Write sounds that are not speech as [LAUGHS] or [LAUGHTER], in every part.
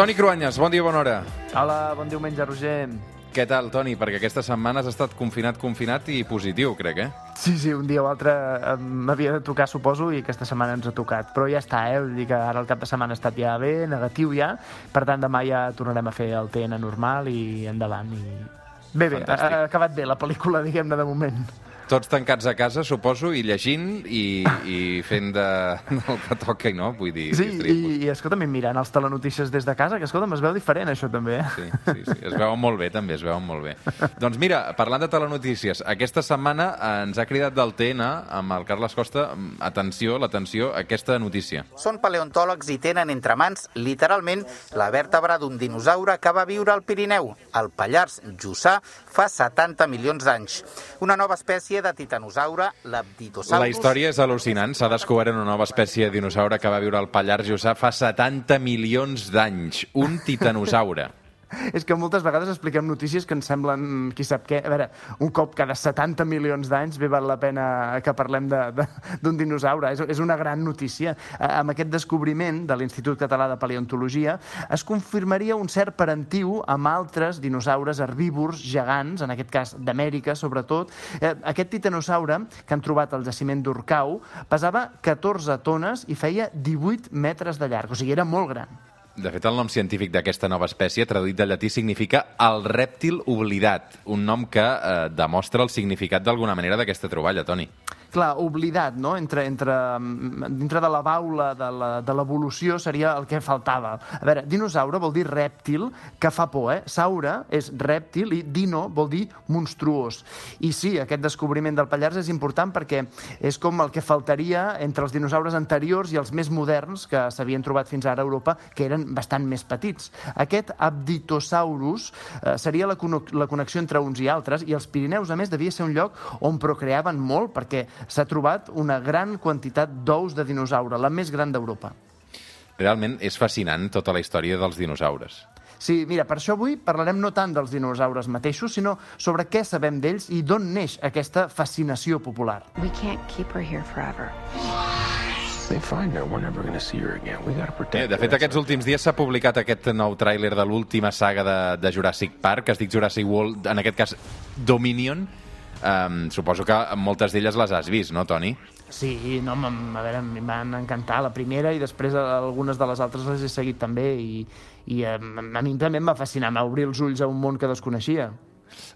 Toni Cruanyes, bon dia, bona hora. Hola, bon diumenge, Roger. Què tal, Toni? Perquè aquesta setmana has estat confinat, confinat i positiu, crec, eh? Sí, sí, un dia o altre m'havia de tocar, suposo, i aquesta setmana ens ha tocat. Però ja està, eh? Vull dir que ara el cap de setmana ha estat ja bé, negatiu ja. Per tant, demà ja tornarem a fer el TN normal i endavant. I... Bé, bé, Fantàstic. ha acabat bé la pel·lícula, diguem-ne, de moment. Tots tancats a casa, suposo, i llegint i, i fent de, del que toca, i no? Vull dir... Sí, i, i escolta'm, i mirant els telenotícies des de casa, que escolta'm, es veu diferent això també. eh? Sí, sí, sí, es veuen molt bé, també, es veuen molt bé. doncs mira, parlant de telenotícies, aquesta setmana ens ha cridat del TN, amb el Carles Costa, mm, atenció, l'atenció, aquesta notícia. Són paleontòlegs i tenen entre mans, literalment, la vèrtebra d'un dinosaure que va viure al Pirineu, al Pallars Jussà, fa 70 milions d'anys. Una nova espècie de titanosaure, l'Abditosaurus... La història és al·lucinant. S'ha descobert una nova espècie de dinosaure que va viure al Pallars Jussà fa 70 milions d'anys. Un titanosaure. És que moltes vegades expliquem notícies que ens semblen, qui sap què. A veure, un cop cada 70 milions d'anys bé val la pena que parlem d'un dinosaure. És, és una gran notícia. Amb aquest descobriment de l'Institut Català de Paleontologia es confirmaria un cert parentiu amb altres dinosaures herbívors gegants, en aquest cas d'Amèrica sobretot. Eh, Aquest titanosaure que han trobat al jaciment d'Urcau pesava 14 tones i feia 18 metres de llarg, o sigui, era molt gran. De fet, el nom científic d'aquesta nova espècie, traduït del llatí, significa el rèptil oblidat, un nom que eh, demostra el significat d'alguna manera d'aquesta troballa, Toni. Clar, oblidat, no? Entre, entre, mm, dintre de la baula de l'evolució seria el que faltava. A veure, dinosaure vol dir rèptil, que fa por, eh? Saure és rèptil i dino vol dir monstruós. I sí, aquest descobriment del Pallars és important perquè és com el que faltaria entre els dinosaures anteriors i els més moderns que s'havien trobat fins ara a Europa, que eren bastant més petits. Aquest Abditosaurus eh, seria la, la connexió entre uns i altres i els Pirineus, a més, devia ser un lloc on procreaven molt perquè s'ha trobat una gran quantitat d'ous de dinosaure, la més gran d'Europa. Realment és fascinant tota la història dels dinosaures. Sí, mira, per això avui parlarem no tant dels dinosaures mateixos, sinó sobre què sabem d'ells i d'on neix aquesta fascinació popular. We can't keep her here forever. They find her, we're never going to see her again. We got to Eh, de fet, aquests últims dies s'ha publicat aquest nou tràiler de l'última saga de, de Jurassic Park, que es dic Jurassic World, en aquest cas Dominion. Um, suposo que moltes d'elles les has vist, no, Toni? Sí, no, a veure, em van encantar la primera i després algunes de les altres les he seguit també i, i a mi també em va fascinar, m'ha obrir els ulls a un món que desconeixia.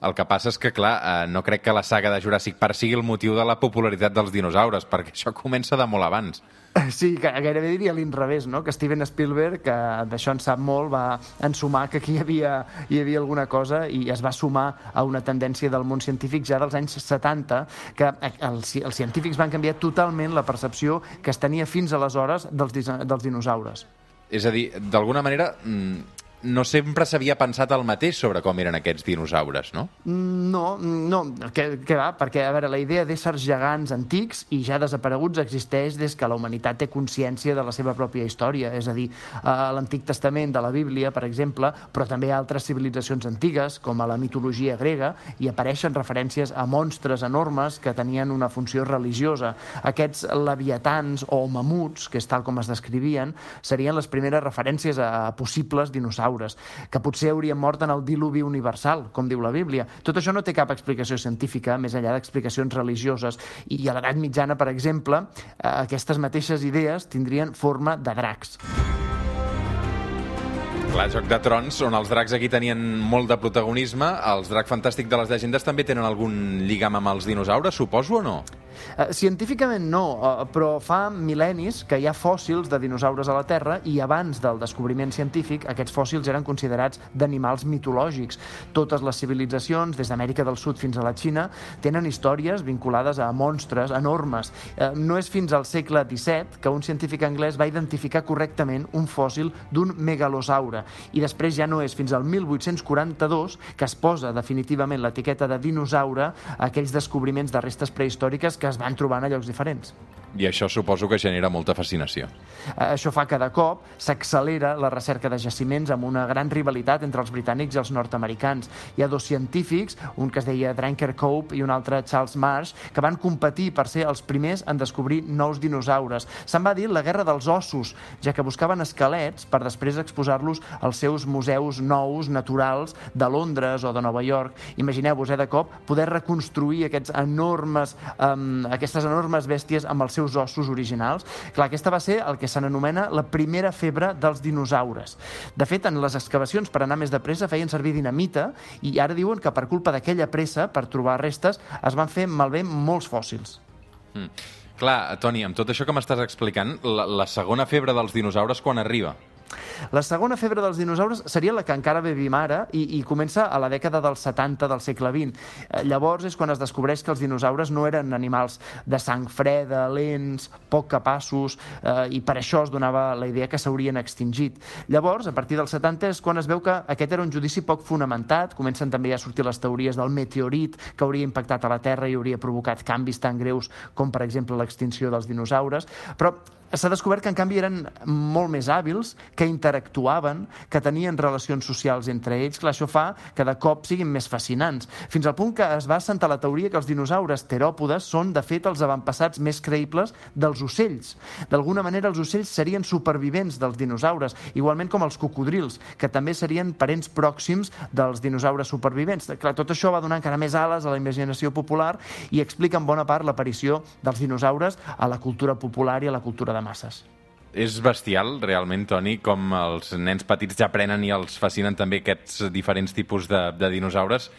El que passa és que, clar, eh, no crec que la saga de Jurassic Park sigui el motiu de la popularitat dels dinosaures, perquè això comença de molt abans. Sí, que gairebé diria l'inrevés, no? que Steven Spielberg, que d'això en sap molt, va ensumar que aquí hi havia, hi havia alguna cosa i es va sumar a una tendència del món científic ja dels anys 70, que els, els científics van canviar totalment la percepció que es tenia fins aleshores dels, dels dinosaures. És a dir, d'alguna manera, mm, no sempre s'havia pensat el mateix sobre com eren aquests dinosaures, no? No, no, que, que va, perquè, a veure, la idea d'éssers gegants antics i ja desapareguts existeix des que la humanitat té consciència de la seva pròpia història, és a dir, a l'Antic Testament de la Bíblia, per exemple, però també altres civilitzacions antigues, com a la mitologia grega, hi apareixen referències a monstres enormes que tenien una funció religiosa. Aquests leviatans o mamuts, que és tal com es descrivien, serien les primeres referències a possibles dinosaures, que potser haurien mort en el diluvi universal, com diu la Bíblia. Tot això no té cap explicació científica, més enllà d'explicacions religioses. I a l'edat mitjana, per exemple, eh, aquestes mateixes idees tindrien forma de dracs. Clar, Joc de Trons, on els dracs aquí tenien molt de protagonisme, els dracs fantàstics de les llegendes també tenen algun lligam amb els dinosaures, suposo o no? Eh, científicament no, eh, però fa mil·lennis que hi ha fòssils de dinosaures a la Terra i abans del descobriment científic aquests fòssils eren considerats d'animals mitològics. Totes les civilitzacions, des d'Amèrica del Sud fins a la Xina, tenen històries vinculades a monstres enormes. Eh, No és fins al segle XVII que un científic anglès va identificar correctament un fòssil d'un megalosaure i després ja no és fins al 1842 que es posa definitivament l'etiqueta de dinosaure a aquells descobriments de restes prehistòriques que que es van trobant a llocs diferents. I això suposo que genera molta fascinació. Eh, Això fa que de cop s'accelera la recerca de jaciments amb una gran rivalitat entre els britànics i els nord-americans. Hi ha dos científics, un que es deia Dranker Cope i un altre Charles Marsh, que van competir per ser els primers en descobrir nous dinosaures. Se'n va dir la guerra dels ossos, ja que buscaven esquelets per després exposar-los als seus museus nous, naturals, de Londres o de Nova York. Imagineu-vos, eh, de cop, poder reconstruir aquests enormes, um, aquestes enormes bèsties amb els seus ossos originals. Clar, aquesta va ser el que se n'anomena la primera febre dels dinosaures. De fet, en les excavacions per anar més de pressa feien servir dinamita i ara diuen que per culpa d'aquella pressa, per trobar restes, es van fer malbé molts fòssils. Mm. Clar, Toni, amb tot això que m'estàs explicant, la, la segona febre dels dinosaures quan arriba? La segona febre dels dinosaures seria la que encara vivim ara i, i comença a la dècada dels 70 del segle XX. Eh, Llavors és quan es descobreix que els dinosaures no eren animals de sang freda, lents, poc capaços, eh, i per això es donava la idea que s'haurien extingit. Llavors, a partir dels 70 és quan es veu que aquest era un judici poc fonamentat, comencen també a sortir les teories del meteorit que hauria impactat a la Terra i hauria provocat canvis tan greus com, per exemple, l'extinció dels dinosaures, però s'ha descobert que en canvi eren molt més hàbils, que interactuaven, que tenien relacions socials entre ells. Clar, això fa que de cop siguin més fascinants. Fins al punt que es va assentar la teoria que els dinosaures teròpodes són, de fet, els avantpassats més creïbles dels ocells. D'alguna manera, els ocells serien supervivents dels dinosaures, igualment com els cocodrils, que també serien parents pròxims dels dinosaures supervivents. Clar, tot això va donar encara més ales a la imaginació popular i explica en bona part l'aparició dels dinosaures a la cultura popular i a la cultura de masses. És bestial, realment, Toni, com els nens petits ja aprenen i els fascinen també aquests diferents tipus de, de dinosaures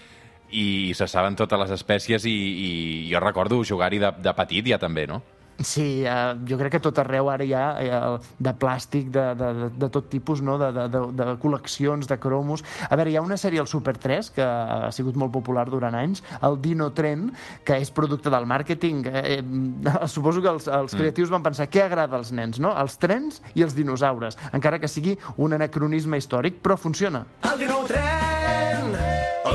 i se saben totes les espècies i, i jo recordo jugar-hi de, de petit ja també, no? Sí, eh, jo crec que tot arreu ara hi ha eh, de plàstic de, de, de, de tot tipus, no? de, de, de, de col·leccions, de cromos. A veure, hi ha una sèrie al Super 3 que ha sigut molt popular durant anys, el Dino Tren, que és producte del màrqueting. Eh, eh, [LAUGHS] suposo que els, els creatius van pensar què agrada als nens, no? Els trens i els dinosaures, encara que sigui un anacronisme històric, però funciona. El dinotren!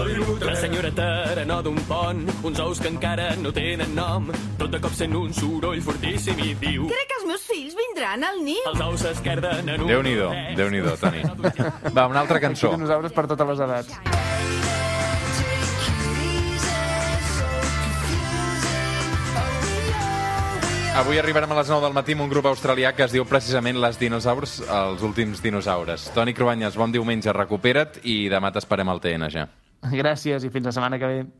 La senyora Taranó d'un pont, uns ous que encara no tenen nom. Tot de cop sent un soroll fortíssim i diu... Crec que els meus fills vindran al niu. Els ous s'esquerden en un... Déu-n'hi-do, déu nhi déu Toni. [LAUGHS] Va, una altra cançó. Dinosaures per totes les edats. Avui arribarem a les 9 del matí amb un grup australià que es diu precisament Les Dinosaurs, els últims dinosaures. Toni Cruanyes, bon diumenge, recupera't i demà t'esperem al TN ja. Gràcies i fins la setmana que ve.